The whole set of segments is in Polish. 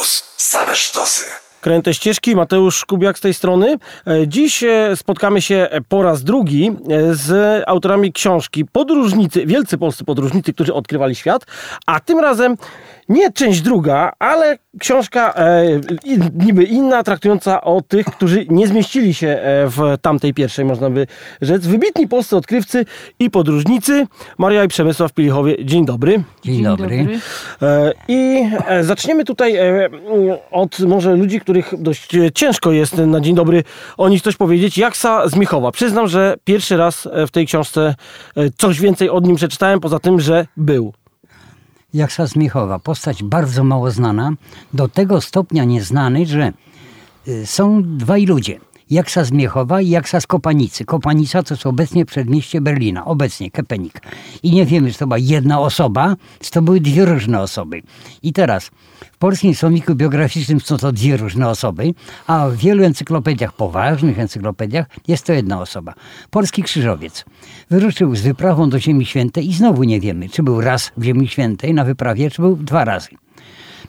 Campus. Same sztosy. Kręte ścieżki, Mateusz Kubiak z tej strony. E, Dziś e, spotkamy się po raz drugi e, z autorami książki Podróżnicy, wielcy polscy podróżnicy, którzy odkrywali świat, a tym razem nie część druga, ale książka e, niby inna, traktująca o tych, którzy nie zmieścili się e, w tamtej pierwszej, można by rzec. Wybitni polscy odkrywcy i podróżnicy. Maria i Przemysław Pielichowie, dzień dobry. Dzień, dobry. E, I e, zaczniemy tutaj e, od może ludzi, których dość e, ciężko jest na dzień dobry o nich coś powiedzieć. Jaksa z Miechowa. Przyznam, że pierwszy raz w tej książce coś więcej od nim przeczytałem, poza tym, że był. Jaksa z Miechowa, postać bardzo mało znana, do tego stopnia nieznany, że y, są dwaj ludzie. Jaksa z Miechowa i Jaksa z Kopanicy. Kopanica to jest obecnie przedmieście Berlina, obecnie Kepenik. I nie wiemy, czy to była jedna osoba, czy to były dwie różne osoby. I teraz, w polskim słowniku biograficznym są to dwie różne osoby, a w wielu encyklopediach, poważnych encyklopediach, jest to jedna osoba. Polski krzyżowiec. Wyruszył z wyprawą do Ziemi Świętej i znowu nie wiemy, czy był raz w Ziemi Świętej na wyprawie, czy był dwa razy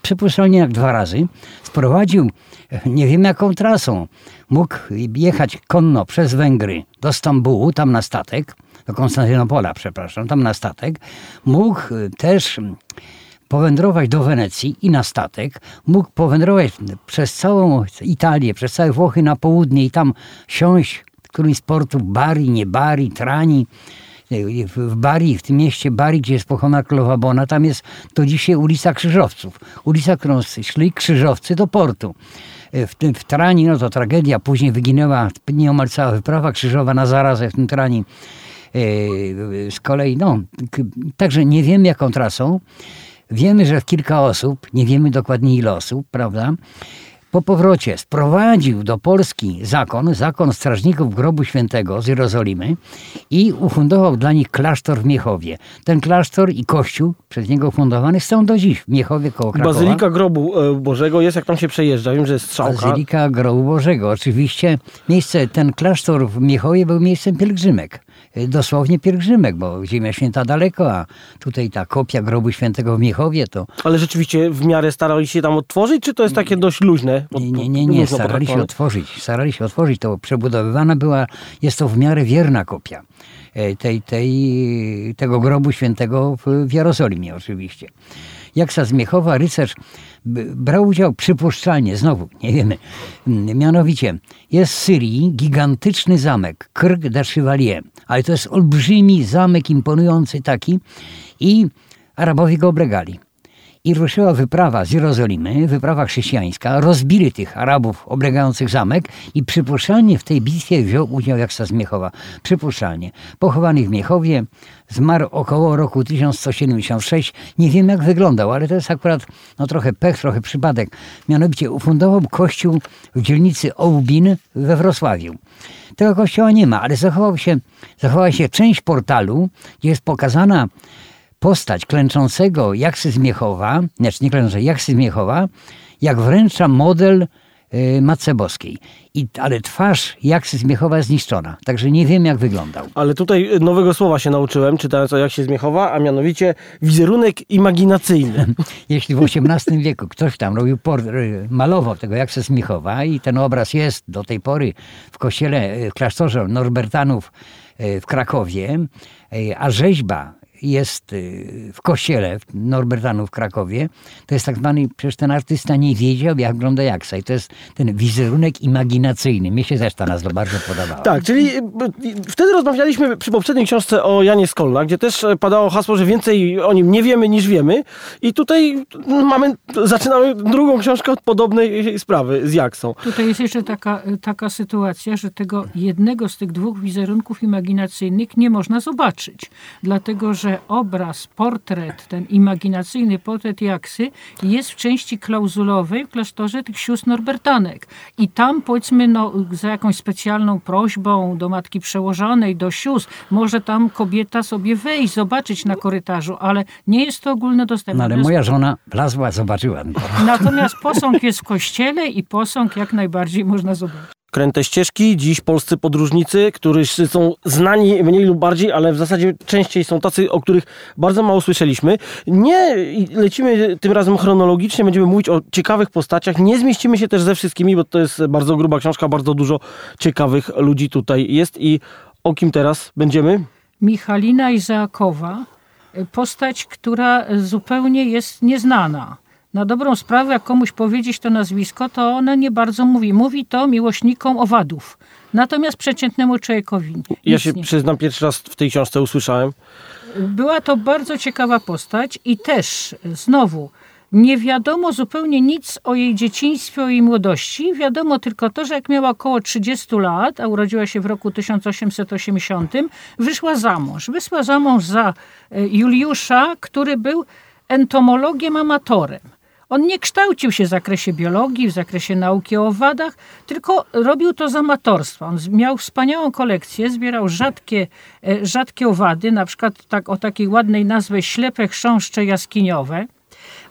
przypuszczalnie jak dwa razy, sprowadził e, nie wiem jaką trasą. Mógł jechać konno przez Węgry do Stambułu, tam na statek, do Konstantynopola, przepraszam, tam na statek. Mógł też powędrować do Wenecji i na statek. Mógł powędrować przez całą Italię, przez całe Włochy na południe i tam siąść w którymś z portów Bari, nie Bari, Trani, w w Bari, w tym mieście Bari, gdzie jest pochowana królowa Bona, tam jest do dzisiaj ulica Krzyżowców. Ulica, którą szli krzyżowcy do portu. W, tym, w Trani, no to tragedia, później wyginęła nieomal cała wyprawa krzyżowa na zarazę w tym Trani. Z kolei, no, także nie wiemy jaką trasą. Wiemy, że kilka osób, nie wiemy dokładnie ile osób, prawda? Po powrocie sprowadził do Polski zakon, zakon strażników grobu świętego z Jerozolimy i ufundował dla nich klasztor w Miechowie. Ten klasztor i kościół przez niego fundowany są do dziś w Miechowie koło Krakowa. Bazylika Grobu e, Bożego jest, jak tam się przejeżdża. Wiem, że jest strzałka. Bazylika Grobu Bożego. Oczywiście miejsce, ten klasztor w Miechowie był miejscem pielgrzymek. Y, Dosłownie pielgrzymek, bo Ziemia Święta daleko, a tutaj ta kopia grobu świętego w Miechowie to Ale rzeczywiście w miarę starali się tam otworzyć, czy to jest takie dość luźne? Nie, nie, nie, nie. Starali się potraktowane? otworzyć. Starali się otworzyć. To przebudowywana była, jest to w miarę wierna kopia e, tej, tej, tego grobu świętego w Jerozolimie oczywiście. Jaksa z Miechowa, rycerz brał udział przypuszczalnie, znowu, nie wiemy, mm, mianowicie jest w Syrii gigantyczny zamek, Krk de Chevalier, ale to jest olbrzymi zamek, imponujący taki i Arabowie go oblegali. I ruszyła wyprawa z Jerozolimy, wyprawa chrześcijańska. Rozbili tych Arabów oblegających zamek i przypuszczalnie w tej bitwie wziął udział Jaksa z Miechowa. Przypuszczalnie. Pochowany w Miechowie, zmarł około roku 1176. Nie wiem jak wyglądał, ale to jest akurat no, trochę pech, trochę przypadek. Mianowicie ufundował kościół w dzielnicy Ołbin we Wrocławiu. Tego kościoła nie ma, ale zachował się, zachowała się część portalu, gdzie jest pokazana postać klęczącego Jaksy z Miechowa, znaczy nie klęczącej, Jaksy z Miechowa, jak wręcza model y, Matce Boskiej. I, ale twarz Jaksy z Miechowa jest zniszczona, także nie wiem jak wyglądał. Ale tutaj nowego słowa się nauczyłem, czytając o jak się zmiechowa, a mianowicie wizerunek imaginacyjny. Jeśli w XVIII wieku ktoś tam robił y, malował tego Jaksa z Miechowa i ten obraz jest do tej pory w kościele, y, w klasztorze Norbertanów y, w Krakowie, y, a rzeźba jest y, w kościele w Norbertanów w Krakowie, to jest tak zwany, przecież ten artysta nie wiedział, jak wygląda Jaksa. I to jest ten wizerunek imaginacyjny. Mnie się też ta nazwa bardzo podobała. Tak, czyli y, wtedy rozmawialiśmy przy poprzedniej książce o Janie Skolla, gdzie też e, padało hasło, że więcej o nim nie wiemy niż wiemy. I tutaj no, mamy, zaczynamy drugą książkę od podobnej sprawy z Jaksą. Tutaj jest jeszcze taka, taka sytuacja, że tego jednego z tych dwóch wizerunków imaginacyjnych nie można zobaczyć. Dlatego, że obraz, portret, ten imaginacyjny portret Jaksy jest w części klauzulowej w klasztorze tych sióstr Norbertanek. I tam powiedzmy no, za jakąś specjalną prośbą do matki przełożonej, do sióstr, może tam kobieta sobie wejść, zobaczyć na korytarzu, ale nie jest to ogólnodostępne. No ale moja żona wlazła, zobaczyła. Natomiast posąg jest w kościele i posąg jak najbardziej można zobaczyć. Kręte ścieżki, dziś polscy podróżnicy, którzy są znani mniej lub bardziej, ale w zasadzie częściej są tacy, o których bardzo mało słyszeliśmy. Nie lecimy tym razem chronologicznie, będziemy mówić o ciekawych postaciach. Nie zmieścimy się też ze wszystkimi, bo to jest bardzo gruba książka, bardzo dużo ciekawych ludzi tutaj jest i o kim teraz będziemy? Michalina Izaakowa, postać, która zupełnie jest nieznana na dobrą sprawę, jak komuś powiedzieć to nazwisko, to ona nie bardzo mówi. Mówi to miłośnikom owadów. Natomiast przeciętnemu człowiekowi. Ja się nie. przyznam, pierwszy raz w tej książce usłyszałem. Była to bardzo ciekawa postać i też znowu nie wiadomo zupełnie nic o jej dzieciństwie, o jej młodości. Wiadomo tylko to, że jak miała około 30 lat, a urodziła się w roku 1880, wyszła za mąż. Wyszła za mąż za e, Juliusza, który był entomologiem amatorem. On nie kształcił się w zakresie biologii, w zakresie nauki o owadach, tylko robił to z amatorstwa. On miał wspaniałą kolekcję, zbierał rzadkie, e, rzadkie owady, na przykład tak, o takiej ładnej nazwie ślepe chrząszcze jaskiniowe.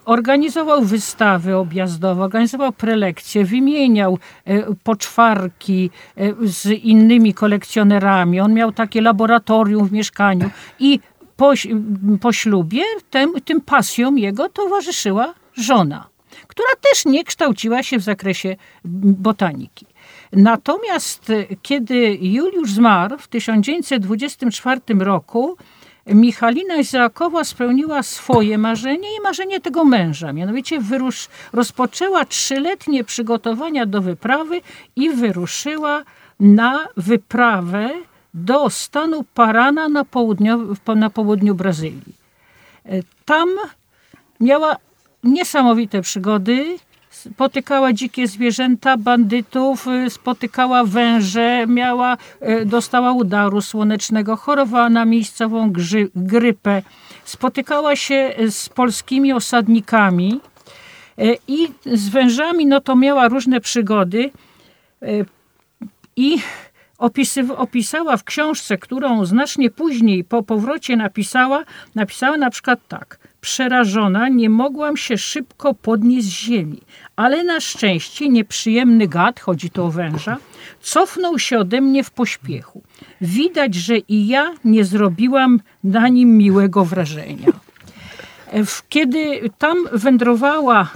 Organizował wystawy objazdowe, organizował prelekcje, wymieniał e, poczwarki e, z innymi kolekcjonerami. On miał takie laboratorium w mieszkaniu i po, po ślubie tym, tym pasjom jego towarzyszyła żona, która też nie kształciła się w zakresie botaniki. Natomiast e, kiedy Juliusz zmarł w 1924 roku, Michalina Izaakowa spełniła swoje marzenie i marzenie tego męża. Mianowicie wyrusz, rozpoczęła trzyletnie przygotowania do wyprawy i wyruszyła na wyprawę do stanu Parana na, na południu Brazylii. E, tam miała niesamowite przygody. Spotykała dzikie zwierzęta, bandytów, y, spotykała węże, miała, y, dostała udaru słonecznego, chorowała na miejscową grypę. Spotykała się z polskimi osadnikami y, i z wężami no to miała różne przygody i opisała w książce, którą znacznie później po powrocie napisała, napisała na przykład tak. Przerażona nie mogłam się szybko podnieść z ziemi, ale na szczęście nieprzyjemny gad, chodzi to o węża, cofnął się ode mnie w pośpiechu. Widać, że i ja nie zrobiłam na nim miłego wrażenia. Kiedy tam wędrowała,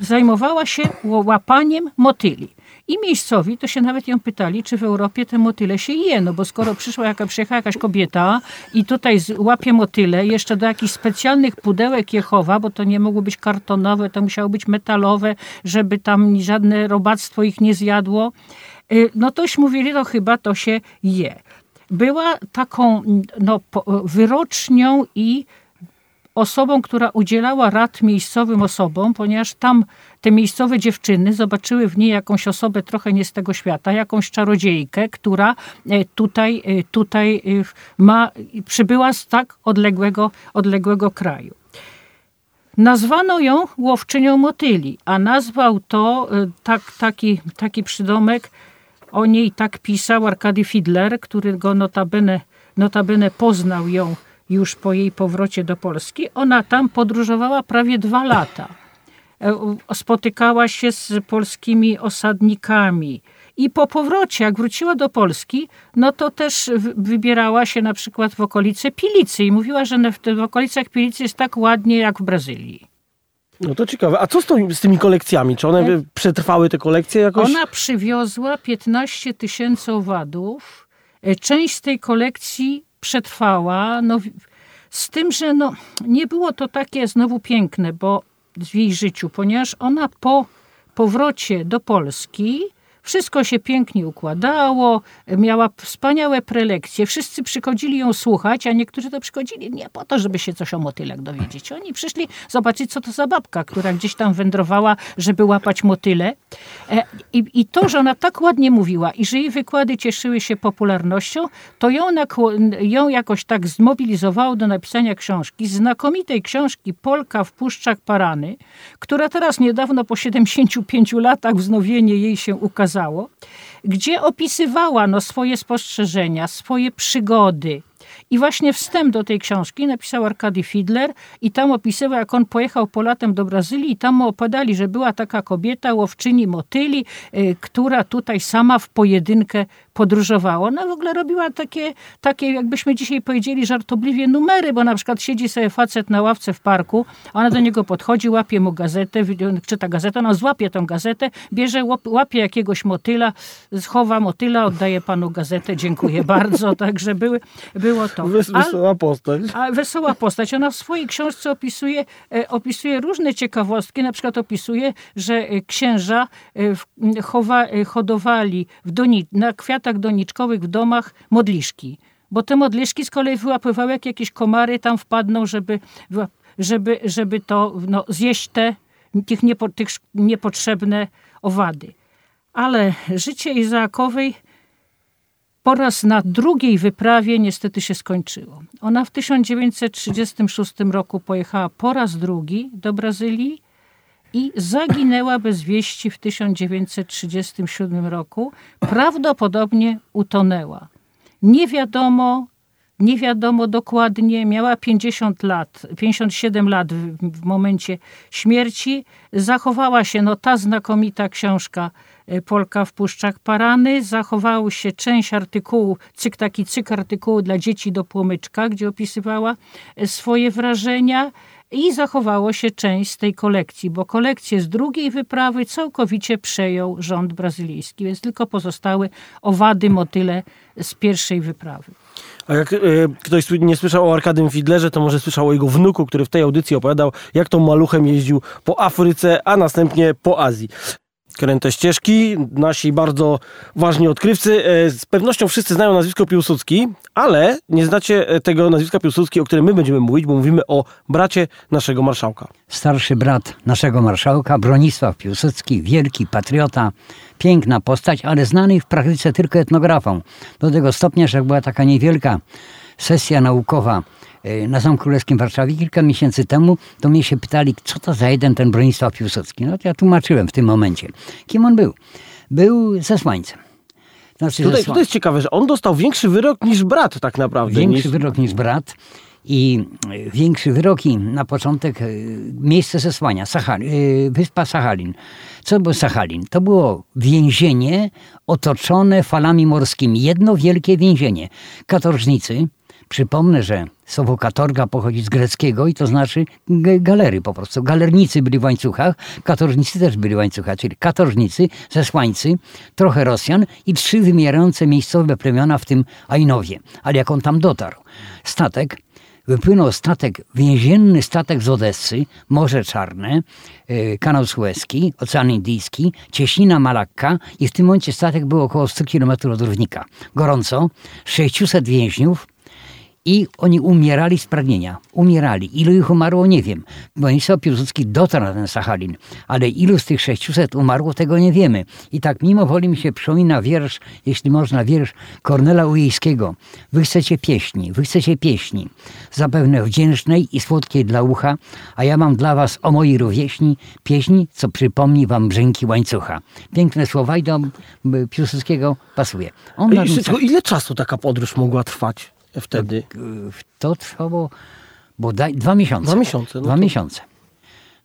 zajmowała się łapaniem motyli. I miejscowi to się nawet ją pytali, czy w Europie te motyle się je, no bo skoro przyszła jaka, przyjechała jakaś kobieta i tutaj łapie motyle, jeszcze do jakichś specjalnych pudełek je chowa, bo to nie mogło być kartonowe, to musiało być metalowe, żeby tam żadne robactwo ich nie zjadło, y, no toś mówili, no chyba to się je. Była taką no, wyrocznią i osobą, która udzielała rad miejscowym osobom, ponieważ tam te miejscowe dziewczyny zobaczyły w niej jakąś osobę trochę nie z tego świata, jakąś czarodziejkę, która e, tutaj, e, tutaj e, ma, przybyła z tak odległego, odległego kraju. Nazwano ją łowczynią motyli, a nazwał to tak, taki, taki przydomek, o niej tak pisał Arkady Fidler, który go notabene, notabene poznał ją już po jej powrocie do Polski. Ona tam podróżowała prawie dwa lata. E, spotykała się z polskimi osadnikami. I po powrocie, jak wróciła do Polski, no to też wybierała się na przykład w okolice Pilicy i mówiła, że w, okolicach Pilicy jest tak ładnie jak w Brazylii. No to ciekawe. A co z, to, z tymi kolekcjami? Czy one e, przetrwały te kolekcje jakoś? Ona przywiozła 15 tysięcy owadów. E, część z tej kolekcji przetrwała. No, z tym, że no, nie było to takie znowu piękne, bo w jej życiu, ponieważ ona po powrocie do Polski wszystko się pięknie układało, miała wspaniałe prelekcje, wszyscy przychodzili ją słuchać, a niektórzy to przychodzili nie po to, żeby się coś o motylach dowiedzieć. Oni przyszli zobaczyć, co to za babka, która gdzieś tam wędrowała, żeby łapać motyle. E, I, I to, że ona tak ładnie mówiła i że jej wykłady cieszyły się popularnością, to ją, ją jakoś tak zmobilizowało do napisania książki, znakomitej książki Polka w Puszczach Parany, która teraz niedawno po 75 latach wznowienie jej się ukazało, gdzie opisywała no, swoje spostrzeżenia, swoje przygody, I właśnie wstęp do tej książki napisał Arkady Fidler i tam opisywał, jak on pojechał po latem do Brazylii i tam mu opadali, że była taka kobieta, łowczyni motyli, y, która tutaj sama w pojedynkę podróżowała. Ona w ogóle robiła takie, takie, jakbyśmy dzisiaj powiedzieli, żartobliwie numery, bo na przykład siedzi sobie facet na ławce w parku, ona do niego podchodzi, łapie mu gazetę, czyta gazetę, ona złapie tą gazetę, bierze, łapie jakiegoś motyla, schowa motyla, oddaje panu gazetę, dziękuję bardzo. Także były, było to. Wesoła postać. A, wesoła postać. Ona w swojej książce opisuje, e, opisuje różne ciekawostki. Na przykład opisuje, że e, księża e, chowa, hodowali w doni, na kwiatach doniczkowych w domach modliszki. Bo te modliszki z kolei wyłapywały, jak jakieś komary tam wpadną, żeby, żeby, żeby to no, zjeść te tych, niepo, tych niepotrzebne owady. Ale życie Izaakowej po raz na drugiej wyprawie niestety się skończyło. Ona w 1936 roku pojechała po raz drugi do Brazylii i zaginęła bez wieści w 1937 roku. Prawdopodobnie utonęła. Nie wiadomo, nie wiadomo dokładnie, miała 50 lat, 57 lat w, w momencie śmierci. Zachowała się no, ta znakomita książka e, Polka w Puszczach Parany. Zachowało się część artykułu, cyk, taki cykl artykułu dla dzieci do płomyczka, gdzie opisywała e, swoje wrażenia i zachowało się część z tej kolekcji, bo kolekcję z drugiej wyprawy całkowicie przejął rząd brazylijski, więc tylko pozostały owady, motyle z pierwszej wyprawy. A jak y, ktoś nie słyszał o Arkadym Fidlerze, to może słyszał o jego wnuku, który w tej audycji opowiadał, jak to maluchem jeździł po Afryce, a następnie po Azji kręte ścieżki, nasi bardzo ważni odkrywcy. E, z pewnością wszyscy znają nazwisko Piłsudski, ale nie znacie e, tego nazwiska Piłsudski, o którym my będziemy mówić, bo mówimy o bracie naszego marszałka. Starszy brat naszego marszałka, Bronisław Piłsudski, wielki patriota, piękna postać, ale znany w praktyce tylko etnografą. Do tego stopnia, że była taka niewielka sesja naukowa na Zamku Królewskim w Warszawie kilka miesięcy temu, to mnie się pytali, co to za jeden ten Bronisław Piłsudski. No to ja tłumaczyłem w tym momencie, kim on był. Był zesłańcem. Znaczy, tutaj, tutaj jest ciekawe, że on dostał większy wyrok niż brat tak naprawdę. Większy niż... wyrok niż brat i e, większy wyroki na początek e, miejsce zesłania, Sachali, wyspa Sachalin. Co było Sachalin? To było więzienie otoczone falami morskimi. Jedno wielkie więzienie. Katorżnicy, Przypomnę, że słowo katorga pochodzi z greckiego i to znaczy galery po prostu. Galernicy byli w łańcuchach, katorżnicy też byli w łańcuchach, czyli katorżnicy, zesłańcy, trochę Rosjan i trzy wymierające miejscowe plemiona, w tym Ainowie. Ale jak on tam dotarł? Statek wypłynął statek, więzienny statek z Odessy, Morze Czarne, e, kanał Suezki, Ocean Indyjski, cieśnina Malakka i w tym momencie statek był około 100 km od równika. Gorąco, 600 więźniów, i oni umierali z pragnienia. Umierali. Ilu ich umarło, nie wiem. Bronisław Piłsudski dotarł na ten Sachalin, ale ilu z tych 600 umarło, tego nie wiemy. I tak mimo woli mi się przypomina wiersz, jeśli można, wiersz Kornela Ujejskiego. Wy chcecie pieśni, wy chcecie pieśni. Zapewne wdzięcznej i słodkiej dla ucha, a ja mam dla was o mojej rówieśni pieśni, co przypomni wam brzęki łańcucha. Piękne słowa i do Piłsudskiego pasuje. On ile czasu taka podróż mogła trwać? Wtedy? To trwało bodaj dwa miesiące. Dwa miesiące. No dwa to... miesiące.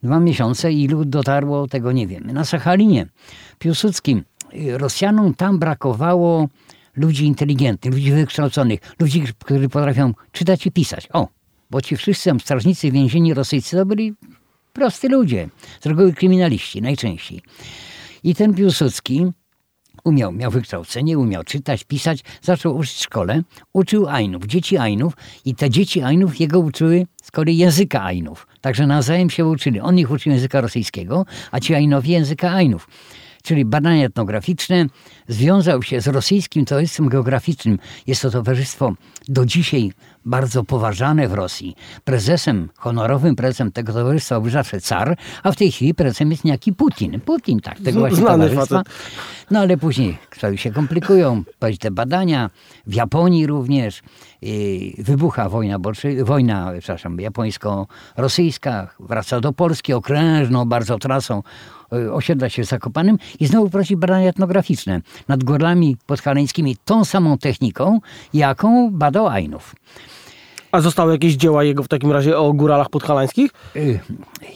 Dwa miesiące. Ilu dotarło, tego nie wiemy. Na Sachalinie Piłsudskim Rosjanom tam brakowało ludzi inteligentnych, ludzi wykształconych, ludzi, którzy potrafią czytać i pisać. O, bo ci wszyscy strażnicy więzieni rosyjscy to byli prosty ludzie, z reguły kryminaliści najczęściej. I ten Piłsudski umiał, miał wykształcenie, umiał czytać, pisać, zaczął uczyć w szkole, uczył Ainów, dzieci Ainów i te dzieci Ainów jego uczyły z kolei języka Ainów. Także nawzajem się uczyli. On ich uczył języka rosyjskiego, a ci Ainowie języka Ainów czyli badania etnograficzne, związał się z rosyjskim towarzystwem geograficznym. Jest to towarzystwo do dzisiaj bardzo poważane w Rosji. Prezesem, honorowym prezesem tego towarzystwa był zawsze car, a w tej chwili prezesem jest niejaki Putin. Putin, tak, tego właśnie Znany towarzystwa. Facet. No ale później sprawy się komplikują, te badania, w Japonii również wybucha wojna, wojna przepraszam, japońsko-rosyjska, wraca do Polski okrężną bardzo trasą e, osiedla się w Zakopanem i znowu prowadzi badania etnograficzne nad górami podhalańskimi tą samą techniką, jaką badał Ainów. A zostały jakieś dzieła jego w takim razie o góralach podhalańskich? Y,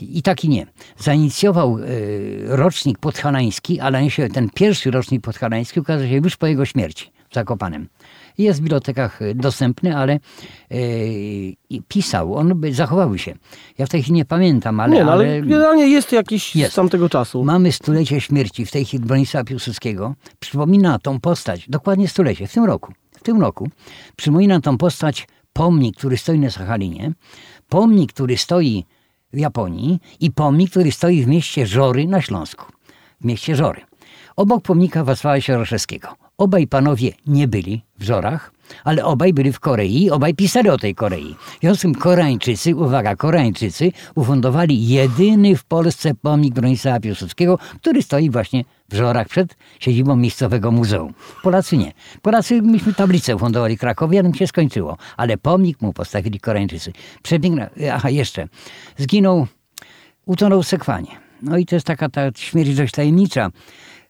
I tak i nie. Zainicjował y, rocznik podhalański, ale ten pierwszy rocznik podhalański ukazał się już po jego śmierci w Zakopanem. Jest w bibliotekach y, dostępny, ale pisał, on zachowały się. Ja w tej chwili nie pamiętam, ale... Nie, no, ale, ale generalnie jest jakiś jest. z tamtego czasu. Mamy stulecie śmierci w tej chwili Bronisława Piłsudskiego. Przypomina tą postać, dokładnie stulecie, w tym roku. W tym roku przypomina tą postać pomnik, który stoi na Sachalinie, pomnik, który stoi w Japonii i pomnik, który stoi w mieście Żory na Śląsku. W mieście Żory. Obok pomnika Wacława Sieroszewskiego. Obaj panowie nie byli w Żorach, ale obaj byli w Korei obaj pisali o tej Korei. W związku z tym Koreańczycy, uwaga, Koreańczycy ufundowali jedyny w Polsce pomnik Bronisława Piłsudskiego, który stoi właśnie w Żorach przed siedzibą miejscowego muzeum. Polacy nie. Polacy, myśmy tablicę ufundowali Krakowie, ale się skończyło. Ale pomnik mu postawili Koreańczycy. Przepiękna, aha, jeszcze. Zginął, utonął w Sekwanie. No i to jest taka ta śmierć dość tajemnicza.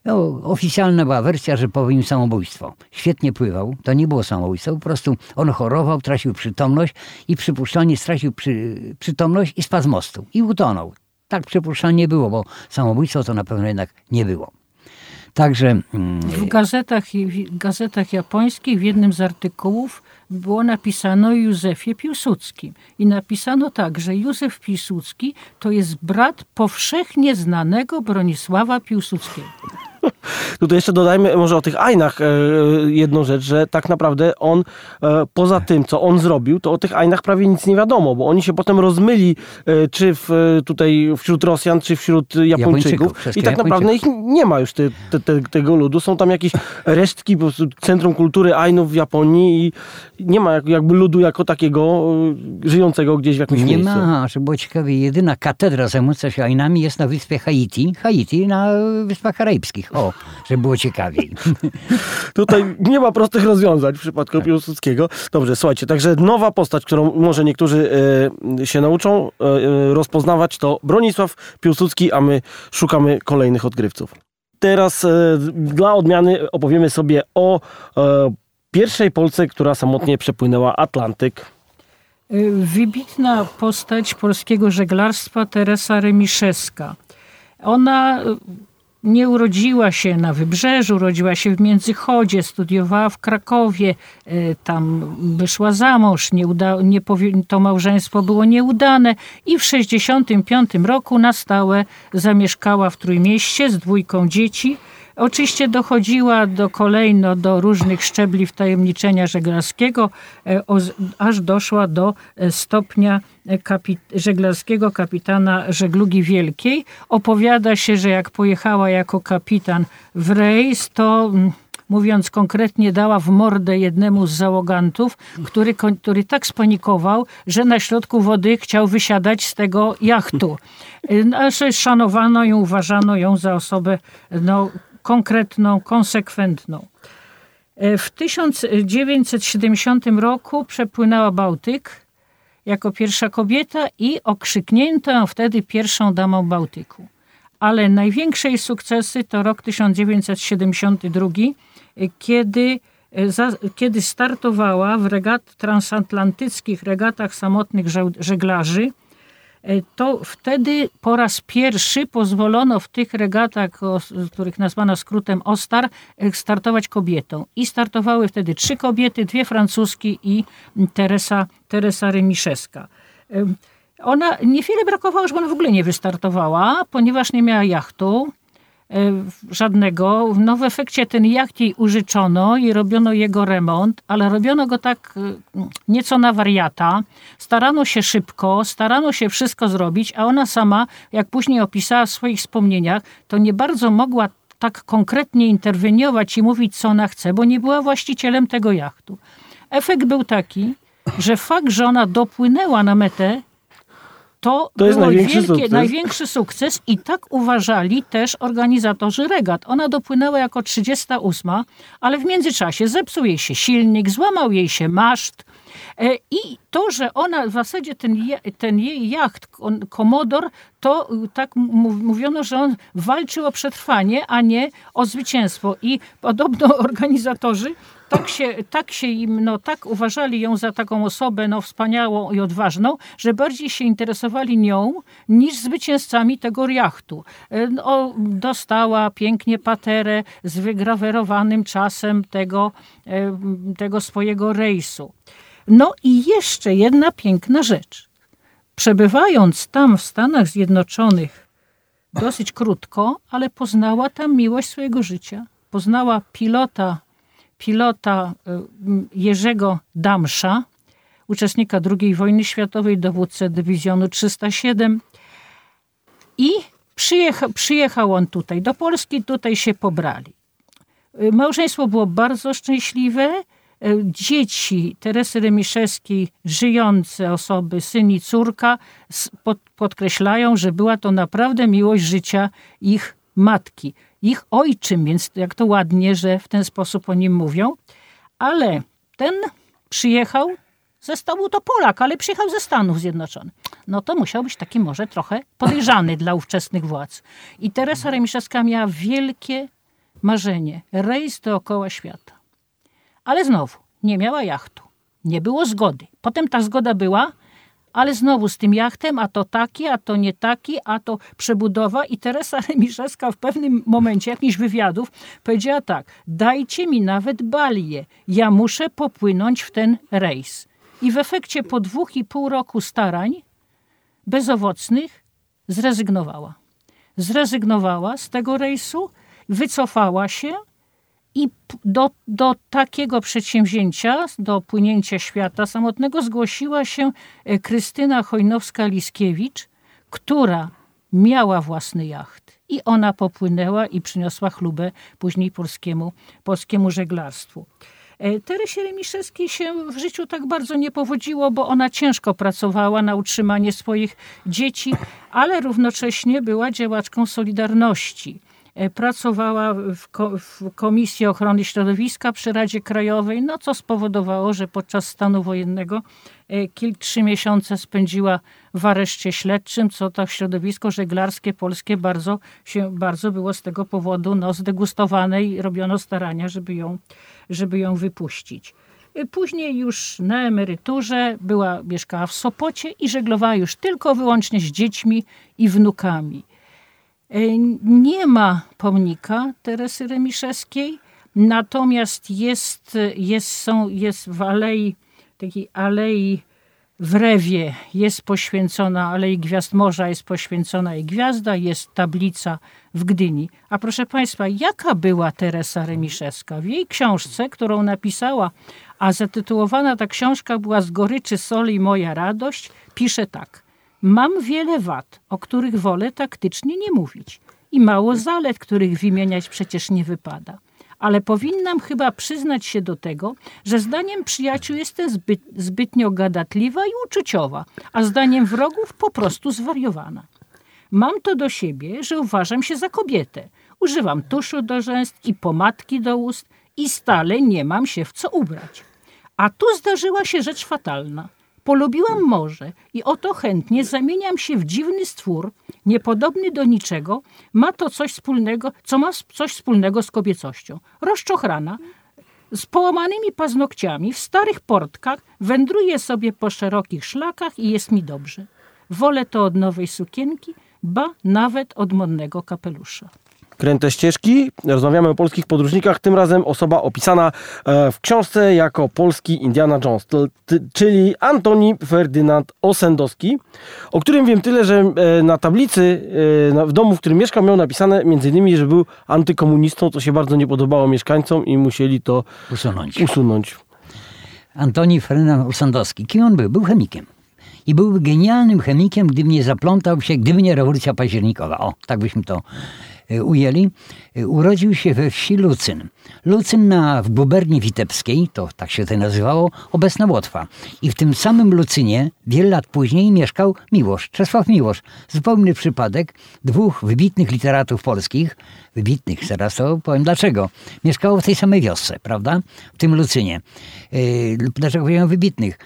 No, oficjalna była wersja, że popełnił samobójstwo. Świetnie pływał, to nie było samobójstwo, po prostu on chorował, tracił przytomność i przypuszczalnie stracił przy, przytomność i spadł z mostu i utonął. Tak przypuszczalnie było, bo samobójstwo to na pewno jednak nie było. Także... Mm, w gazetach, w gazetach japońskich w jednym z artykułów było napisane o Józefie Piłsudskim. I napisano tak, że Józef Piłsudski to jest brat powszechnie znanego Bronisława Piłsudskiego. Tutaj jeszcze dodajmy może o tych Ajnach e, jedną rzecz, że tak naprawdę on e, poza tym, co on zrobił, to o tych Ajnach prawie nic nie wiadomo, bo oni się potem rozmyli e, czy w, tutaj wśród Rosjan, czy wśród Japończyków, Japończyków i tak naprawdę ich nie ma już te, te, te, tego ludu. Są tam jakieś resztki po prostu Centrum Kultury Ajnów w Japonii i nie ma jakby ludu jako takiego żyjącego gdzieś w jakimś nie miejscu. Nie ma, żeby było ciekawie, jedyna katedra zajmująca się Ajnami jest na wyspie Haiti, Haiti na Wyspach Karaibskich. O, żeby było ciekawiej. Tutaj nie ma prostych rozwiązań w przypadku tak. Piłsudskiego. Dobrze, słuchajcie, także nowa postać, którą może niektórzy e, się nauczą e, e, rozpoznawać, to Bronisław Piłsudski, a my szukamy kolejnych odgrywców. Teraz dla odmiany opowiemy sobie o pierwszej Polce, która samotnie przepłynęła Atlantyk. Wybitna postać polskiego żeglarstwa Teresa Remiszewska. Ona nie urodziła się na Wybrzeżu, urodziła się w Międzychodzie, studiowała w Krakowie, e, tam wyszła za mąż, nie uda, nie to małżeństwo było nieudane i w 1965 roku na stałe zamieszkała w Trójmieście z dwójką dzieci. Oczywiście dochodziła do kolejno do różnych szczebli wtajemniczenia żeglarskiego, e, aż doszła do e, stopnia e, kapit żeglarskiego kapitana żeglugi wielkiej. Opowiada się, że jak pojechała jako kapitan w rejs, to mm, mówiąc konkretnie, dała w mordę jednemu z załogantów, który, który tak spanikował, że na środku wody chciał wysiadać z tego jachtu. Znaczy, szanowano ją, uważano ją za osobę no, konkretną, konsekwentną. E, w 1970 roku przepłynęła Bałtyk jako pierwsza kobieta i okrzyknięto ją wtedy pierwszą damą Bałtyku. Ale największe jej sukcesy to rok 1972, e, kiedy, e, kiedy startowała w regat transatlantyckich regatach samotnych żeglarzy to wtedy po raz pierwszy pozwolono w tych regatach, których nazwano skrótem OSTAR, e, startować kobietom. I startowały wtedy trzy kobiety, dwie francuskie i Teresa, Teresa Remiszewska. E, ona, niewiele brakowało, żeby ona w ogóle nie wystartowała, ponieważ nie miała jachtu. Żadnego. No w efekcie ten jacht jej użyczono i robiono jego remont, ale robiono go tak e, nieco na wariata. Starano się szybko, starano się wszystko zrobić, a ona sama, jak później opisała w swoich wspomnieniach, to nie bardzo mogła tak konkretnie interweniować i mówić, co ona chce, bo nie była właścicielem tego jachtu. Efekt był taki, że fakt, że ona dopłynęła na metę, To, To jest największy wielkie, sukces. największy sukces i tak uważali też organizatorzy regat. Ona dopłynęła jako 38, ale w międzyczasie zepsuł jej się silnik, złamał jej się maszt. E, I to, że ona w zasadzie ten, ten jej jacht, Komodor, to y, tak mów- mówiono, że on walczył o przetrwanie, a nie o zwycięstwo. I podobno organizatorzy tak się, tak się im, no tak uważali ją za taką osobę no, wspaniałą i odważną, że bardziej się interesowali nią niż zwycięzcami tego jachtu. E, No, dostała pięknie paterę z wygrawerowanym czasem tego, e, tego swojego rejsu. No i jeszcze jedna piękna rzecz. Przebywając tam w Stanach Zjednoczonych dosyć krótko, ale poznała tam miłość swojego życia. Poznała pilota, pilota y, Jerzego Damsza, uczestnika II wojny światowej, dowódcę dywizjonu 307 i przyjecha, przyjechał on tutaj do Polski, tutaj się pobrali. Y, Małżeństwo było bardzo szczęśliwe. Y, Dzieci Teresy Remiszewskiej, żyjące osoby, syn i córka, podkreślają, że była to naprawdę miłość życia ich matki, ich ojczym, więc jak to ładnie, że w ten sposób o nim mówią. Ale ten przyjechał, zresztą był to Polak, ale przyjechał ze Stanów Zjednoczonych. No to musiał być taki może trochę podejrzany dla ówczesnych władz. I Teresa Remiszewska miała wielkie marzenie, rejs dookoła świata. Ale znowu, nie miała jachtu. Nie było zgody. Potem ta zgoda była, ale znowu z tym jachtem, a to taki, a to nie taki, a to przebudowa. I Teresa Remiszewska w pewnym momencie jakichś wywiadów powiedziała tak, dajcie mi nawet balię, ja muszę popłynąć w ten rejs. I w efekcie po dwóch i pół roku starań bezowocnych zrezygnowała. Zrezygnowała z tego rejsu, wycofała się i do, do takiego przedsięwzięcia, do płynięcia świata samotnego zgłosiła się e, Krystyna Chojnowska-Liskiewicz, która miała własny jacht. I ona popłynęła i przyniosła chlubę później polskiemu, polskiemu żeglarstwu. E, Teresie Remiszewskiej się w życiu tak bardzo nie powodziło, bo ona ciężko pracowała na utrzymanie swoich dzieci, ale równocześnie była działaczką Solidarności. E, Pracowała w, ko- w Komisji Ochrony Środowiska przy Radzie Krajowej, no co spowodowało, że podczas stanu wojennego e, kil, trzy miesiące spędziła w areszcie śledczym, co to środowisko żeglarskie polskie bardzo, się, bardzo było z tego powodu no, zdegustowane i robiono starania, żeby ją, żeby ją wypuścić. E, Później już na emeryturze była, mieszkała w Sopocie i żeglowała już tylko wyłącznie z dziećmi i wnukami. E, Nie ma pomnika Teresy Remiszewskiej, natomiast jest, jest, są, jest w alei, takiej alei w Rewie jest poświęcona, Alei Gwiazd Morza jest poświęcona jej gwiazda, jest tablica w Gdyni. A proszę Państwa, jaka była Teresa Remiszewska? W jej książce, którą napisała, a zatytułowana ta książka była Z goryczy soli moja radość, pisze tak. Mam wiele wad, o których wolę taktycznie nie mówić i mało zalet, których wymieniać przecież nie wypada. Ale powinnam chyba przyznać się do tego, że zdaniem przyjaciół jestem zbyt, zbytnio gadatliwa i uczuciowa, a zdaniem wrogów po prostu zwariowana. Mam to do siebie, że uważam się za kobietę. Używam tuszu do rzęs i pomadki do ust i stale nie mam się w co ubrać. A tu zdarzyła się rzecz fatalna. Polubiłam morze i oto chętnie zamieniam się w dziwny stwór, niepodobny do niczego, ma to coś wspólnego, co ma coś wspólnego z kobiecością. Rozczochrana, z połamanymi paznokciami, w starych portkach, wędruję sobie po szerokich szlakach i jest mi dobrze. Wolę to od nowej sukienki, ba nawet od modnego kapelusza. Kręte ścieżki. Rozmawiamy o polskich podróżnikach. Tym razem osoba opisana e, w książce jako polski Indiana Jones, czyli Antoni Ferdynand Osendowski, o którym wiem tyle, że e, na tablicy e, w domu, w którym mieszkał, miał napisane innymi, że był antykomunistą, co się bardzo nie podobało mieszkańcom i musieli to Usunąć. usunąć. Antoni Ferdynand Osandowski. Kim on był? Był chemikiem. I byłby genialnym chemikiem, gdyby nie zaplątał się, gdyby nie rewolucja październikowa. O, tak byśmy to ujęli, y, urodził się we wsi Lucyn. Lucyn na, w guberni witebskiej, to tak się to nazywało, obecna Łotwa. I w tym samym Lucynie wiele lat później mieszkał Miłosz, Czesław Miłosz. Zupełny przypadek dwóch wybitnych literatów polskich, wybitnych, zaraz to powiem dlaczego, mieszkało w tej samej wiosce, prawda? W tym Lucynie. Yy, dlaczego powiedziałem wybitnych?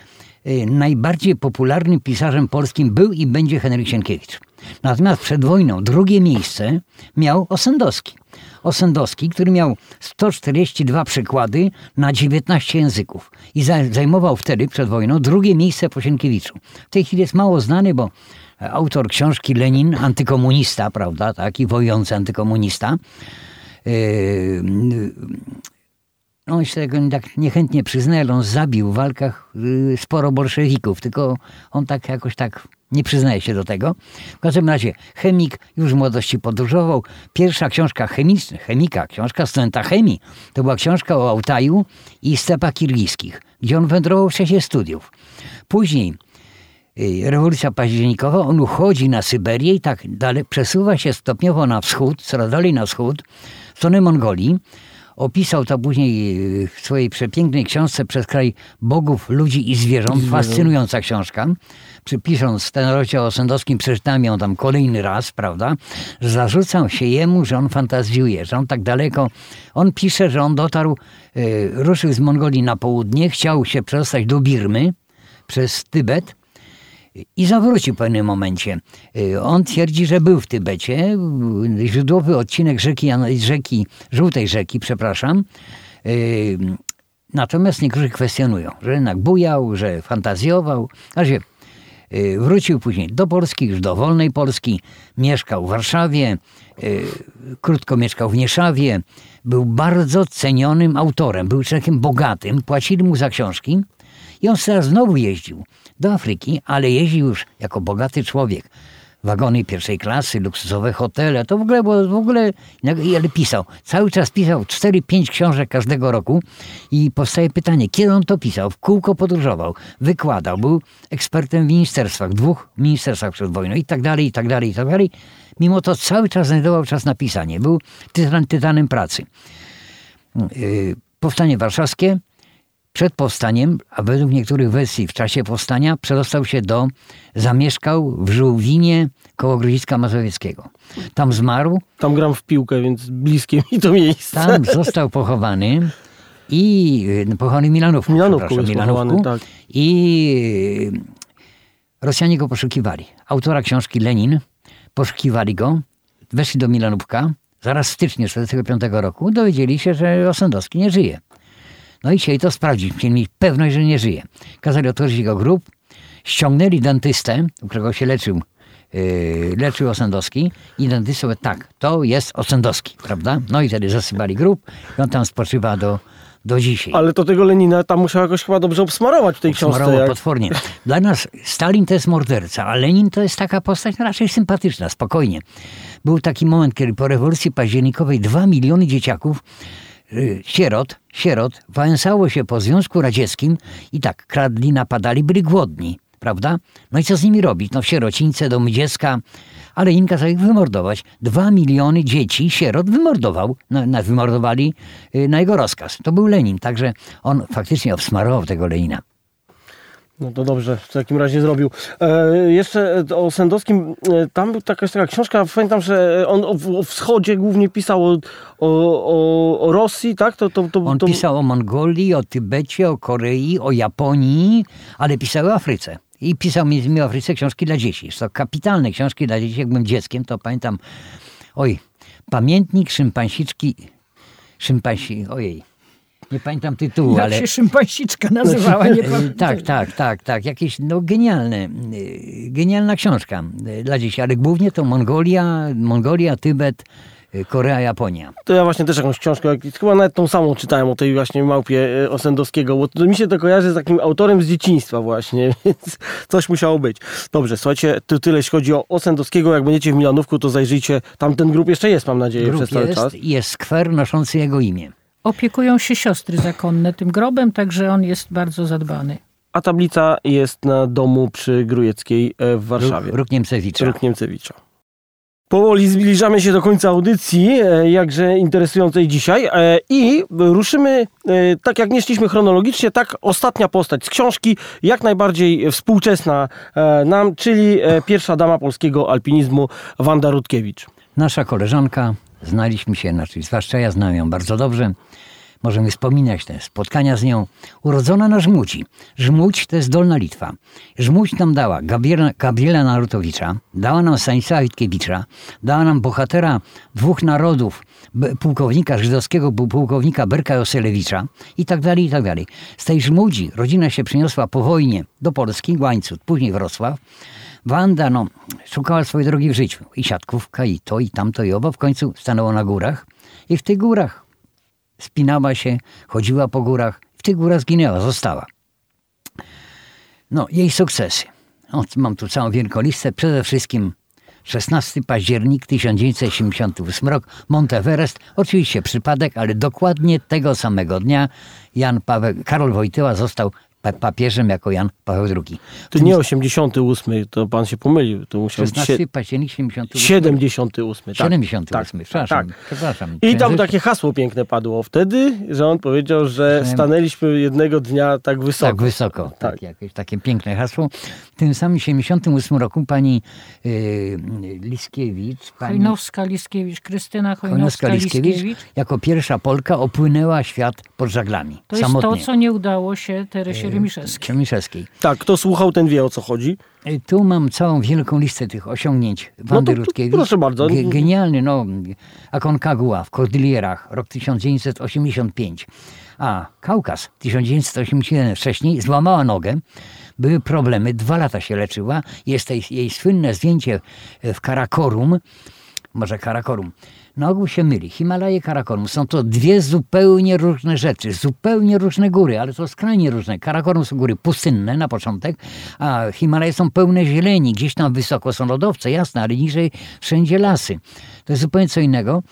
Najbardziej popularnym pisarzem polskim był i będzie Henryk Sienkiewicz. Natomiast przed wojną drugie miejsce miał Osendowski. Osendowski, który miał 142 przykłady na 19 języków i zajmował wtedy przed wojną drugie miejsce po Sienkiewiczu. W tej chwili jest mało znany, bo autor książki Lenin, antykomunista, prawda, taki wojujący antykomunista, yy, no, on się tego tak niechętnie przyznaje, ale on zabił w walkach yy, sporo bolszewików, tylko on tak jakoś tak nie przyznaje się do tego. W każdym razie chemik już w młodości podróżował. Pierwsza książka chemiczna, chemika, książka studenta chemii, to była książka o Altaju i stepach kirgiskich, gdzie on wędrował w czasie studiów. Później yy, rewolucja październikowa, on uchodzi na Syberię i tak dalej, przesuwa się stopniowo na wschód, coraz dalej na wschód, w stronę Mongolii. Opisał to później y, w swojej przepięknej książce Przez kraj bogów, ludzi i zwierząt. Fascynująca książka. Pisząc ten rozdział o Sędowskim, przeczytałem ją tam kolejny raz, prawda? Zarzucał się jemu, że on fantazjuje, że on tak daleko. On pisze, że on dotarł, y, ruszył z Mongolii na południe, chciał się przedostać do Birmy przez Tybet i zawrócił w pewnym momencie. Y, on twierdzi, że był w Tybecie. Źródłowy odcinek rzeki, rzeki Żółtej Rzeki, przepraszam. Y, natomiast niektórzy kwestionują, że jednak bujał, że fantazjował. Razie y, wrócił później do Polski, już do wolnej Polski. Mieszkał w Warszawie, krótko mieszkał w Nieszawie. Był bardzo cenionym autorem, był człowiekiem bogatym, płacili mu za książki. I on teraz znowu jeździł do Afryki, ale jeździł już jako bogaty człowiek. Wagony pierwszej klasy, luksusowe hotele, to w ogóle, bo w ogóle, ale pisał. Cały czas pisał 4-5 książek każdego roku i powstaje pytanie, kiedy on to pisał? W kółko podróżował, wykładał, był ekspertem w ministerstwach, dwóch ministerstwach przed wojną i tak dalej, i tak dalej, i tak dalej. Mimo to cały czas znajdował czas na pisanie. Był tytan, tytanem pracy. Yy, powstanie warszawskie, przed powstaniem, a według niektórych wersji w czasie powstania, przedostał się do, zamieszkał w Żółwinie koło Grodziska Mazowieckiego. Tam zmarł. Tam gram w piłkę, więc bliskie mi to miejsce. Tam został pochowany i y, pochowany Milanówku. Milanówku, Milanówku tak. I y, Rosjanie go poszukiwali. Autora książki Lenin poszukiwali go, weszli do Milanówka, zaraz w styczniu 1945 roku dowiedzieli się, że Osendowski nie żyje. No i chcieli to sprawdzić, chcieli mieć pewność, że nie żyje. Kazali otworzyć jego grób, ściągnęli dentystę, u którego się leczył, yy, leczył Osendowski i dentysta mówił, tak, to jest Osendowski, prawda? No i wtedy zasypali grób i on tam spoczywa do, do dzisiaj. Ale to tego Lenina tam musiał jakoś chyba dobrze obsmarować w tej Obsmarował książce. Jak... potwornie. Dla nas Stalin to jest morderca, a Lenin to jest taka postać raczej sympatyczna, spokojnie. Był taki moment, kiedy po rewolucji październikowej dwa miliony dzieciaków sierot, sierot wałęsało się po Związku Radzieckim i tak kradli, napadali, byli głodni, prawda? No i co z nimi robić? No w sierocińce, domy dziecka, ale im kazał ich wymordować. Dwa miliony dzieci, sierot wymordował, na, na, wymordowali y, na jego rozkaz. To był Lenin, także on faktycznie obsmarował tego Lenina. No to dobrze, w takim razie zrobił. E, jeszcze o Sendowskim, e, tam była taka, taka książka, pamiętam, że on o, o wschodzie głównie pisał o, o, o Rosji, tak? To, to, to, on to... pisał o Mongolii, o Tybecie, o Korei, o Japonii, ale pisał o Afryce. I pisał między innymi o Afryce książki dla dzieci. To kapitalne książki dla dzieci. Jak byłem dzieckiem, to pamiętam, oj, pamiętnik szympansiczki, szympansi, ojej, nie pamiętam tytułu, Jak ale... się szympansiczka nazywała, nie pamiętam. Tak, tak, tak, tak. Jakieś no, genialne, y, genialna książka y, dla dzieci, ale głównie to Mongolia, Mongolia, Tybet, y, Korea, Japonia. To ja właśnie też jakąś książkę, chyba nawet tą samą czytałem o tej właśnie małpie Osendowskiego, bo to mi się to kojarzy z takim autorem z dzieciństwa właśnie, więc coś musiało być. Dobrze, słuchajcie, to tyle jeśli chodzi o Osendowskiego, jak będziecie w Milanówku, to zajrzyjcie, tam ten grup jeszcze jest, mam nadzieję, Grup przez cały jest, czas. jest skwer noszący jego imię. Opiekują się siostry zakonne tym grobem, także on jest bardzo zadbany. A tablica jest na domu przy Grujeckiej e, w Warszawie. Róg, Róg Niemcewicza. Róg Niemcewicza. Powoli zbliżamy się do końca audycji, e, jakże interesującej dzisiaj e, i ruszymy, tak jak nie szliśmy chronologicznie, tak ostatnia postać z książki, jak najbardziej współczesna nam, czyli pierwsza dama polskiego alpinizmu, Wanda Rutkiewicz. Nasza koleżanka, znaliśmy się, znaczy zwłaszcza ja znam ją bardzo dobrze, możemy wspominać te spotkania z nią. Urodzona na Żmuci. Żmuć to jest Dolna Litwa. Żmuć nam dała Gabriela, Gabriela Narutowicza, dała nam Stanisława Witkiewicza, dała nam bohatera dwóch narodów, pułkownika żydowskiego, pułkownika Berka Joselewicza i tak dalej, i tak dalej. Z tej Żmudzi rodzina się przyniosła po wojnie do Polski, Łańcut, później Wrocław. Wanda no, szukała swojej drogi w życiu. I siatkówka, i to, i tamto, i obo. W końcu stanęło na górach. I w tych górach spinała się, chodziła po górach, w tych górach zginęła, została. No, jej sukcesy. O, mam tu całą wielką listę. Przede wszystkim 16 październik 1978 rok, Monteverest. Oczywiście przypadek, ale dokładnie tego samego dnia Jan Paweł, Karol Wojtyła został papieżem jako Jan Paweł II. To nie 88, to pan się pomylił. To musiał 16 być październik 78. 78, tak. 78, tak, przepraszam. Tak. przepraszam. I tam takie hasło piękne padło wtedy, że on powiedział, że stanęliśmy jednego dnia tak wysoko. Tak wysoko, tak. tak jakieś takie piękne hasło. W tym samym 78 roku pani yy, Liskiewicz. Pani Chojnowska-Liskiewicz, Krystyna Chojnowska-Liskiewicz. Jako pierwsza Polka opłynęła świat pod żaglami. To jest to, co nie udało się Teresie Remiszewskiej. Remiszewskiej. Tak, kto słuchał, ten wie o co chodzi. E, tu mam całą wielką listę tych osiągnięć Wandy no to, Rutkiewicz. Proszę bardzo. G genialny, no, Aconcagua w Kordylierach, rok 1985. A Kaukaz 1981 wcześniej złamała nogę, były problemy, dwa lata się leczyła. Jest jej, jej słynne zdjęcie w Karakorum, może Karakorum, na ogół się myli. Himalaje, Karakorum są to dwie zupełnie różne rzeczy, zupełnie różne góry, ale to skrajnie różne. Karakorum są góry pustynne na początek, a Himalaje są pełne zieleni. Gdzieś tam wysoko są lodowce, jasne, ale niżej wszędzie lasy. To jest zupełnie co innego.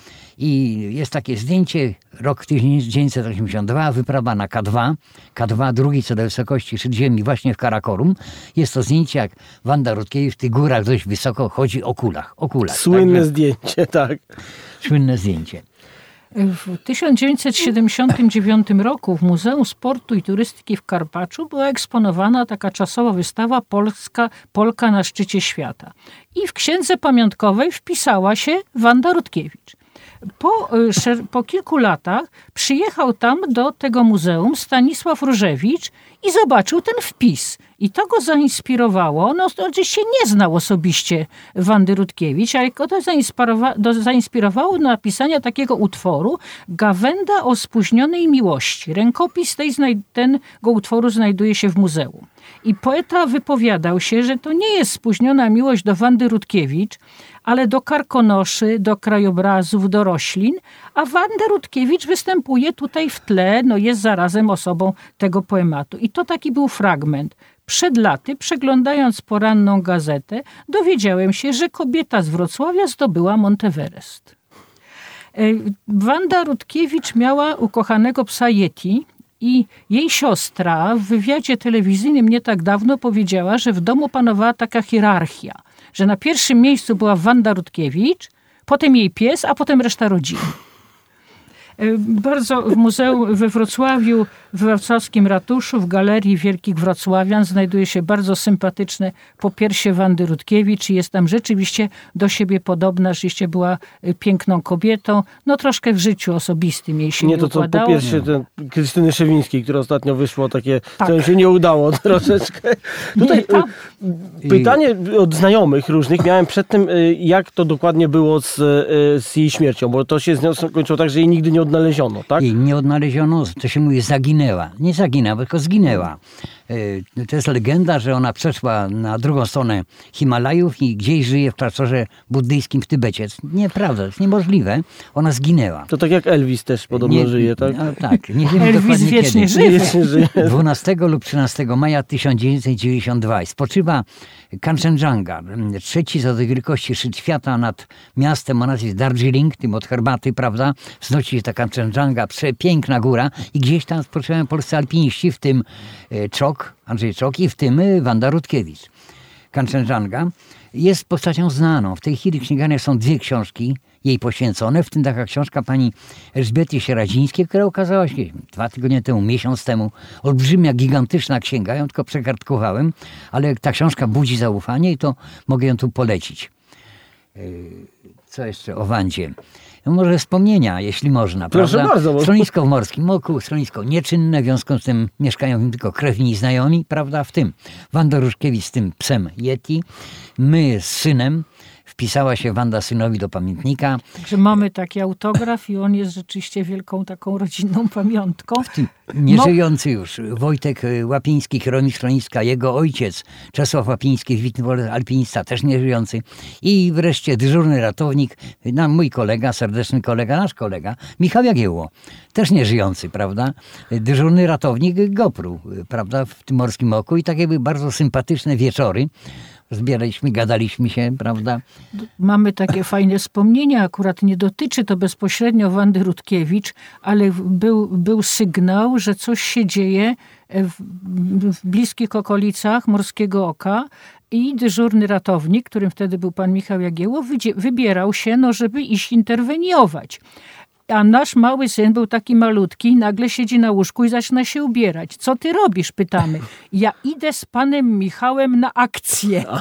I jest takie zdjęcie, rok 1982, wyprawa na K2, K2 drugi co do wysokości szczyt ziemi właśnie w Karakorum. Jest to zdjęcie, jak Wanda Rutkiewicz w tych górach dość wysoko chodzi o kulach. O kulach Słynne Także, zdjęcie, tak. Słynne zdjęcie. W 1979 roku w Muzeum Sportu i Turystyki w Karpaczu była eksponowana taka czasowa wystawa Polska, Polka na szczycie świata. I w księdze pamiątkowej wpisała się Wanda Rutkiewicz. Po, y, po kilku latach przyjechał tam do tego muzeum Stanisław Różewicz i zobaczył ten wpis. I to go zainspirowało. No, oczywiście nie znał osobiście Wandy Rutkiewicz, ale go to zainspirowało do napisania takiego utworu Gawenda o spóźnionej miłości. Rękopis tej, tego utworu znajduje się w muzeum. I poeta wypowiadał się, że to nie jest spóźniona miłość do Wandy Rutkiewicz, ale do karkonoszy, do krajobrazów, do roślin, a Wanda Rutkiewicz występuje tutaj w tle, no jest zarazem osobą tego poematu. I to taki był fragment. Przed laty, przeglądając poranną gazetę, dowiedziałem się, że kobieta z Wrocławia zdobyła Monteverest. E, Wanda Rutkiewicz miała ukochanego psa Yeti i jej siostra w wywiadzie telewizyjnym nie tak dawno powiedziała, że w domu panowała taka hierarchia – że na pierwszym miejscu była Wanda Rutkiewicz, potem jej pies, a potem reszta rodziny. E, bardzo w muzeum we Wrocławiu, w wrocławskim ratuszu, w Galerii Wielkich Wrocławian znajduje się bardzo sympatyczne popiersie Wandy Rutkiewicz i jest tam rzeczywiście do siebie podobna, rzeczywiście była e, piękną kobietą. No troszkę w życiu osobistym jej się nie, nie to co popiersie ten Krystyny Szewińskiej, która ostatnio wyszło takie, tak. co się nie udało troszeczkę. Tutaj nie, ta... E, pytanie od znajomych różnych miałem przed tym, jak to dokładnie było z, z jej śmiercią, bo to się z nią skończyło tak, że jej nigdy nie odnaleziono, tak? I nie odnaleziono, to się mówi zaginęła. Nie zaginęła, tylko zginęła. E, to jest legenda, że ona przeszła na drugą stronę Himalajów i gdzieś żyje w klasztorze buddyjskim w Tybecie. Nieprawda, to jest niemożliwe. Ona zginęła. To tak jak Elvis też podobno nie, żyje, tak? No, tak, nie wiemy Elvis wiecznie kiedy. żyje. Wiecznie żyje. 12 lub 13 maja 1992 spoczywa Kanchenjunga, trzeci co do wielkości szczyt świata nad miastem o nazwie Darjeeling, tym od herbaty, prawda? Wznosi się ta Kanchenjunga, przepiękna góra i gdzieś tam spoczywają polscy alpiniści, w tym e, Czok, Andrzej Czok i w tym y, Wanda Rutkiewicz. Kanczenżanga. jest postacią znaną. W tej chwili w są dwie książki jej poświęcone, w tym taka książka pani Elżbiety Sieradzińskiej, która ukazała się dwa tygodnie temu, miesiąc temu. Olbrzymia, gigantyczna księga, ją tylko przekartkowałem, ale ta książka budzi zaufanie i to mogę ją tu polecić. Yy, co jeszcze o Wandzie? No może wspomnienia, jeśli można. Proszę prawda? bardzo, bo- Schronisko w Morskim Oku, schronisko nieczynne, w związku z tym mieszkają w nim tylko krewni i znajomi, prawda? W tym Wanda Ruszkiewicz z tym psem Yeti, my z synem, wpisała się Wanda synowi do pamiętnika. Także mamy taki autograf i on jest rzeczywiście wielką taką rodzinną pamiątką. Nieżyjący już Wojtek y, Łapiński, kierownik schroniska, jego ojciec Czesław Łapiński, wybitny alpinista, też nieżyjący. I wreszcie dyżurny ratownik, no, mój kolega, serdeczny kolega, nasz kolega, Michał Jagiełło, też nieżyjący, prawda? Dyżurny ratownik GoPru, y, prawda, w tym Morskim Oku i takie były bardzo sympatyczne wieczory. Zbieraliśmy, gadaliśmy się, prawda? Mamy takie fajne wspomnienia, akurat nie dotyczy to bezpośrednio Wandy Rutkiewicz, ale był, był sygnał, że coś się dzieje w, w bliskich okolicach Morskiego Oka i dyżurny ratownik, którym wtedy był pan Michał Jagiełło, wybierał się, no, żeby iść interweniować. A nasz mały syn był taki malutki, nagle siedzi na łóżku i zaczyna się ubierać. Co ty robisz? Pytamy. Ja idę z panem Michałem na akcję.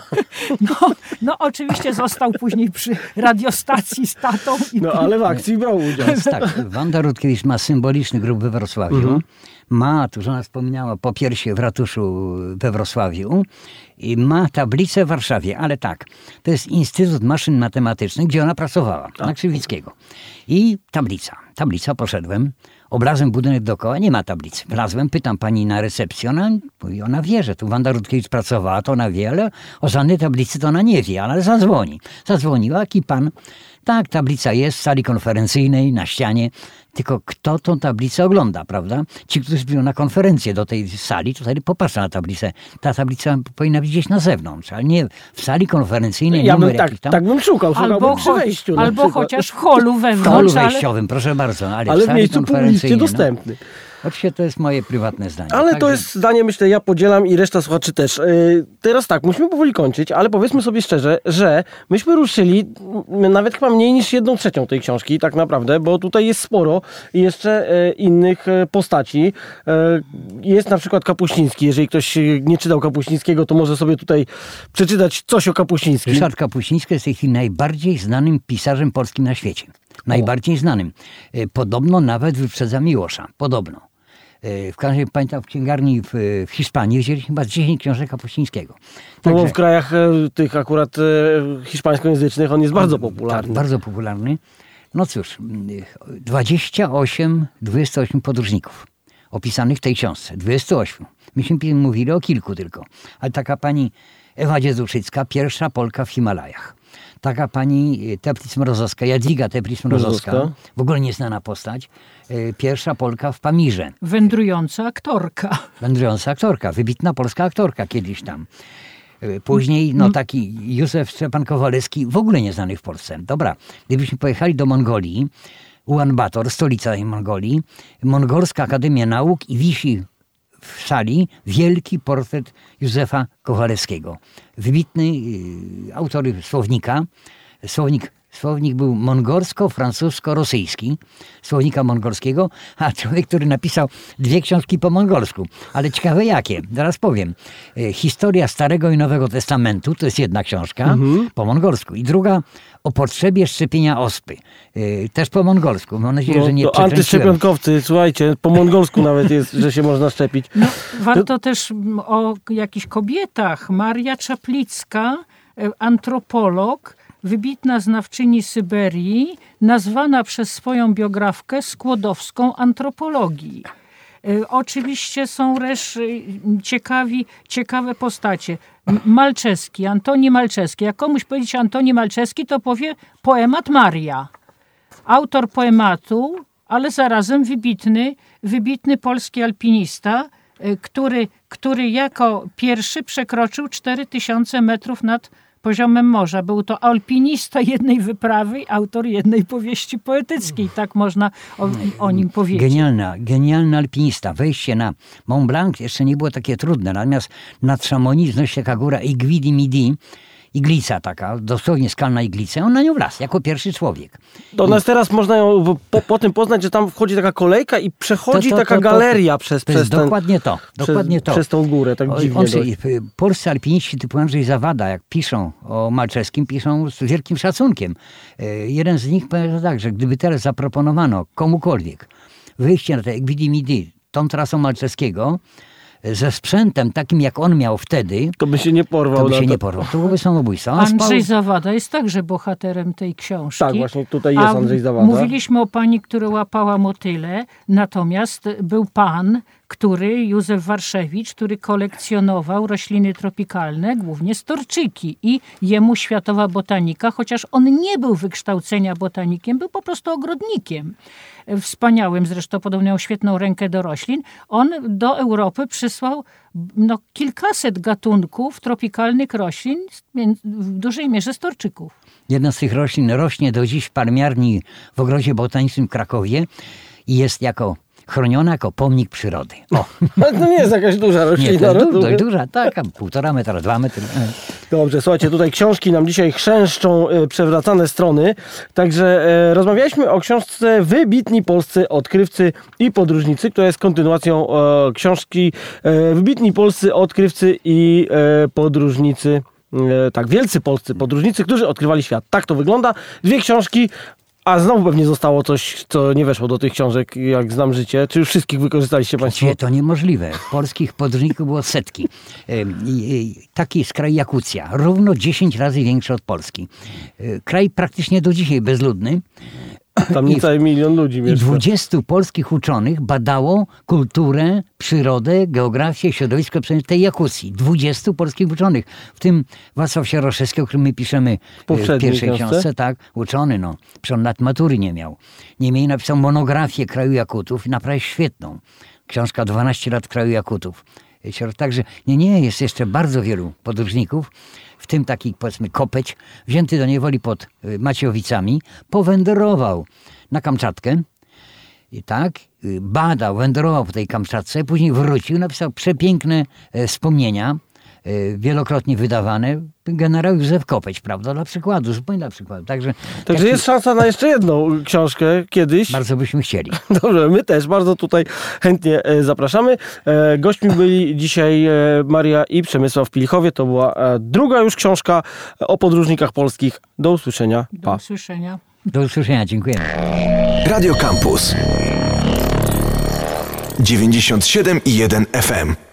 No, no oczywiście został później przy radiostacji z tatą. I No ale w akcji brał udział. Tak, Wanda Rutkiewicz ma symboliczny grób we Wrocławiu. Ma, tu żona wspomniała, po piersie w ratuszu we Wrocławiu. I ma tablicę w Warszawie, ale tak, to jest Instytut Maszyn Matematycznych, gdzie ona pracowała, na Krzywickiego. I tablica, tablica, poszedłem, obrazem budynek dookoła, nie ma tablicy. Wlazłem, pytam pani na recepcji, ona, mówi, ona wie, że tu Wanda Rutkiewicz pracowała, to ona wie, ale o żadnej tablicy to ona nie wie, ale zadzwoni. Zadzwoniła, jaki pan, tak, tablica jest w sali konferencyjnej, na ścianie, tylko kto tą tablicę ogląda, prawda? Ci, którzy przyjdą na konferencję do tej sali, to wtedy popatrzą na tablicę. Ta tablica powinna być gdzieś na zewnątrz, ale nie w sali konferencyjnej, Ja bym tak, tam. tak bym szukał, albo, przy wejściu. albo chociaż w holu W wewnątrz. holu ale- wejściowym, proszę bardzo, ale, Ale w w sali miejscu publicznie konferencyjnej, no. dostępny. Oczywiście to jest moje prywatne zdanie. Ale to jest zdanie, myślę, ja podzielam i reszta słuchaczy też. Yy, teraz tak, musimy powoli kończyć, ale powiedzmy sobie szczerze, że myśmy ruszyli nawet chyba mniej niż jedną trzecią tej książki, tak naprawdę, bo tutaj jest sporo jeszcze e, innych e, postaci. Jest na przykład Kapuściński. Jeżeli ktoś nie czytał Kapuścińskiego, to może sobie tutaj przeczytać coś o Kapuścińskim. Ryszard Kapuściński jest w tej chwili najbardziej znanym pisarzem polskim na świecie. Najbardziej znanym. E, Podobno nawet wyprzedza Miłosza. Podobno. E, W każdym razie pamiętam w księgarni w, w Hiszpanii wzięli chyba 10 książek Kapuścińskiego. No bo Także- w krajach e, tych akurat e, hiszpańskojęzycznych on jest bardzo popularny. Tak, bardzo popularny. No cóż, mm, 28, 28 podróżników opisanych w tej książce. 28. Myśmy mówili o kilku tylko. Ale taka pani Ewa Dzieduszycka, pierwsza Polka w Himalajach. Taka pani e, Teplic-Mrozowska, Jadwiga Teplic-Mrozowska, Mrozowska. w ogóle nieznana postać, e, pierwsza Polka w Pamirze. Wędrująca aktorka. Wędrująca aktorka, wybitna polska aktorka kiedyś tam. Y, Później, no taki Józef Szczepan Kowalewski, w ogóle nieznany w Polsce. Dobra, gdybyśmy pojechali do Mongolii, Ulan Bator, stolica Mongolii, Mongolska Akademia Nauk i wisi w sali wielki portret Józefa Kowalewskiego. Wybitny y, autor słownika. Słownik, słownik był mongolsko-francusko-rosyjski, słownika mongolskiego, a człowiek, który napisał dwie książki po mongolsku. Ale ciekawe jakie, zaraz powiem. Y, Historia Starego i Nowego Testamentu, to jest jedna książka po mongolsku. I druga o potrzebie szczepienia ospy, y, też po mongolsku. Mam nadzieję, że nie No, to antyszczepionkowcy, słuchajcie, po mongolsku nawet jest, że się można szczepić. No, warto też mm, o jakichś kobietach. Maria Czaplicka, e, antropolog, wybitna znawczyni Syberii, nazwana przez swoją biografkę skłodowską antropologii. E, Oczywiście są też e, ciekawi, ciekawe postacie. Malczewski, Antoni Malczewski. Jak komuś powiedzieć Antoni Malczewski, to powie poemat Maria autor poematu, ale zarazem wybitny, wybitny polski alpinista, y, który, który jako pierwszy przekroczył 4000 metrów nad poziomem morza. Był to alpinista jednej wyprawy autor jednej powieści poetyckiej. Tak można o, o nim powiedzieć. Genialna, genialny alpinista. Wejście na Mont Blanc jeszcze nie było takie trudne, natomiast nad Chamonix wznosi się taka góra Aiguille Midi iglica taka, dosłownie skalna iglica, on na nią wlazł, jako pierwszy człowiek. To nas teraz można ją po, po tym poznać, że tam wchodzi taka kolejka i przechodzi To- to- taka to- to- galeria przez, przez ten... dokładnie to, dokładnie to. przez tą górę, tak O- dziwnie on, dość. y, polscy alpiniści typu Andrzej Zawada, jak piszą o Malczewskim, piszą z wielkim szacunkiem. Y, Jeden z nich powiedział tak, że gdyby teraz zaproponowano komukolwiek wyjście na te Gvidi tą trasą Malczewskiego, ze sprzętem takim, jak on miał wtedy, To by się nie porwał. to by się to. nie porwał. To byłoby samobójstwo. On spał- Andrzej Zawada jest także bohaterem tej książki. Tak, właśnie tutaj jest Andrzej Zawada. Mówiliśmy o pani, która łapała motyle, natomiast był pan, który, Józef Warszewicz, który kolekcjonował rośliny tropikalne, głównie storczyki i jemu światowa botanika, chociaż on nie był wykształcenia botanikiem, był po prostu ogrodnikiem. Wspaniałym, zresztą podobno miał świetną rękę do roślin. On do Europy przysłał no, kilkaset gatunków tropikalnych roślin, w dużej mierze storczyków. Jedna z tych roślin rośnie do dziś w parmiarni w ogrodzie botanicznym w Krakowie i jest jako chroniona jako pomnik przyrody. O, Ale to nie jest jakaś duża nie, roślina. to jest du- dość duża, taka półtora metra, dwa metry. E. Dobrze, słuchajcie, tutaj książki nam dzisiaj chrzęszczą e, przewracane strony. Także e, rozmawialiśmy o książce Wybitni polscy odkrywcy i podróżnicy, która jest kontynuacją e, książki e, Wybitni polscy odkrywcy i e, podróżnicy. Tak, wielcy polscy podróżnicy, którzy odkrywali świat. Tak to wygląda. Dwie książki. A znowu pewnie zostało coś, co nie weszło do tych książek, jak znam życie. Czy już wszystkich wykorzystaliście Państwo? Nie, to niemożliwe. Polskich podróżników było setki. Taki jest kraj Jakucja, równo 10 razy większy od Polski. Y, Kraj praktycznie do dzisiaj bezludny. Tam i- niecały milion ludzi I mieszka. 20 polskich uczonych badało kulturę, przyrodę, geografię, środowisko tej Jakucji. 20 polskich uczonych. W tym Wacław Sieroszewski, o którym my piszemy e, w pierwszej książce. książce. tak, uczony, no. Przecież on nawet matury nie miał. Niemniej napisał monografię kraju Jakutów, naprawdę świetną. Książka 12 lat kraju Jakutów. Sior- Także nie, nie, jest jeszcze bardzo wielu podróżników, w tym taki powiedzmy Kopeć, wzięty do niewoli pod y, Maciejowicami, powędrował na Kamczatkę, i tak, y, badał, wędrował po tej Kamczatce, później wrócił, napisał przepiękne e, wspomnienia, wielokrotnie wydawane. Generał Józef Kopeć, prawda, dla przykładu, zupełnie dla przykładu. Także, Także jest szansa na jeszcze jedną książkę kiedyś. bardzo byśmy chcieli. Dobrze, my też bardzo tutaj chętnie e, zapraszamy. E, Gośćmi byli dzisiaj e, Maria i Przemysław Pilchowie. To była druga już książka o podróżnikach polskich. Do usłyszenia. Do Pa. usłyszenia. Do usłyszenia, dziękujemy. Radio Campus 97 i 1 FM.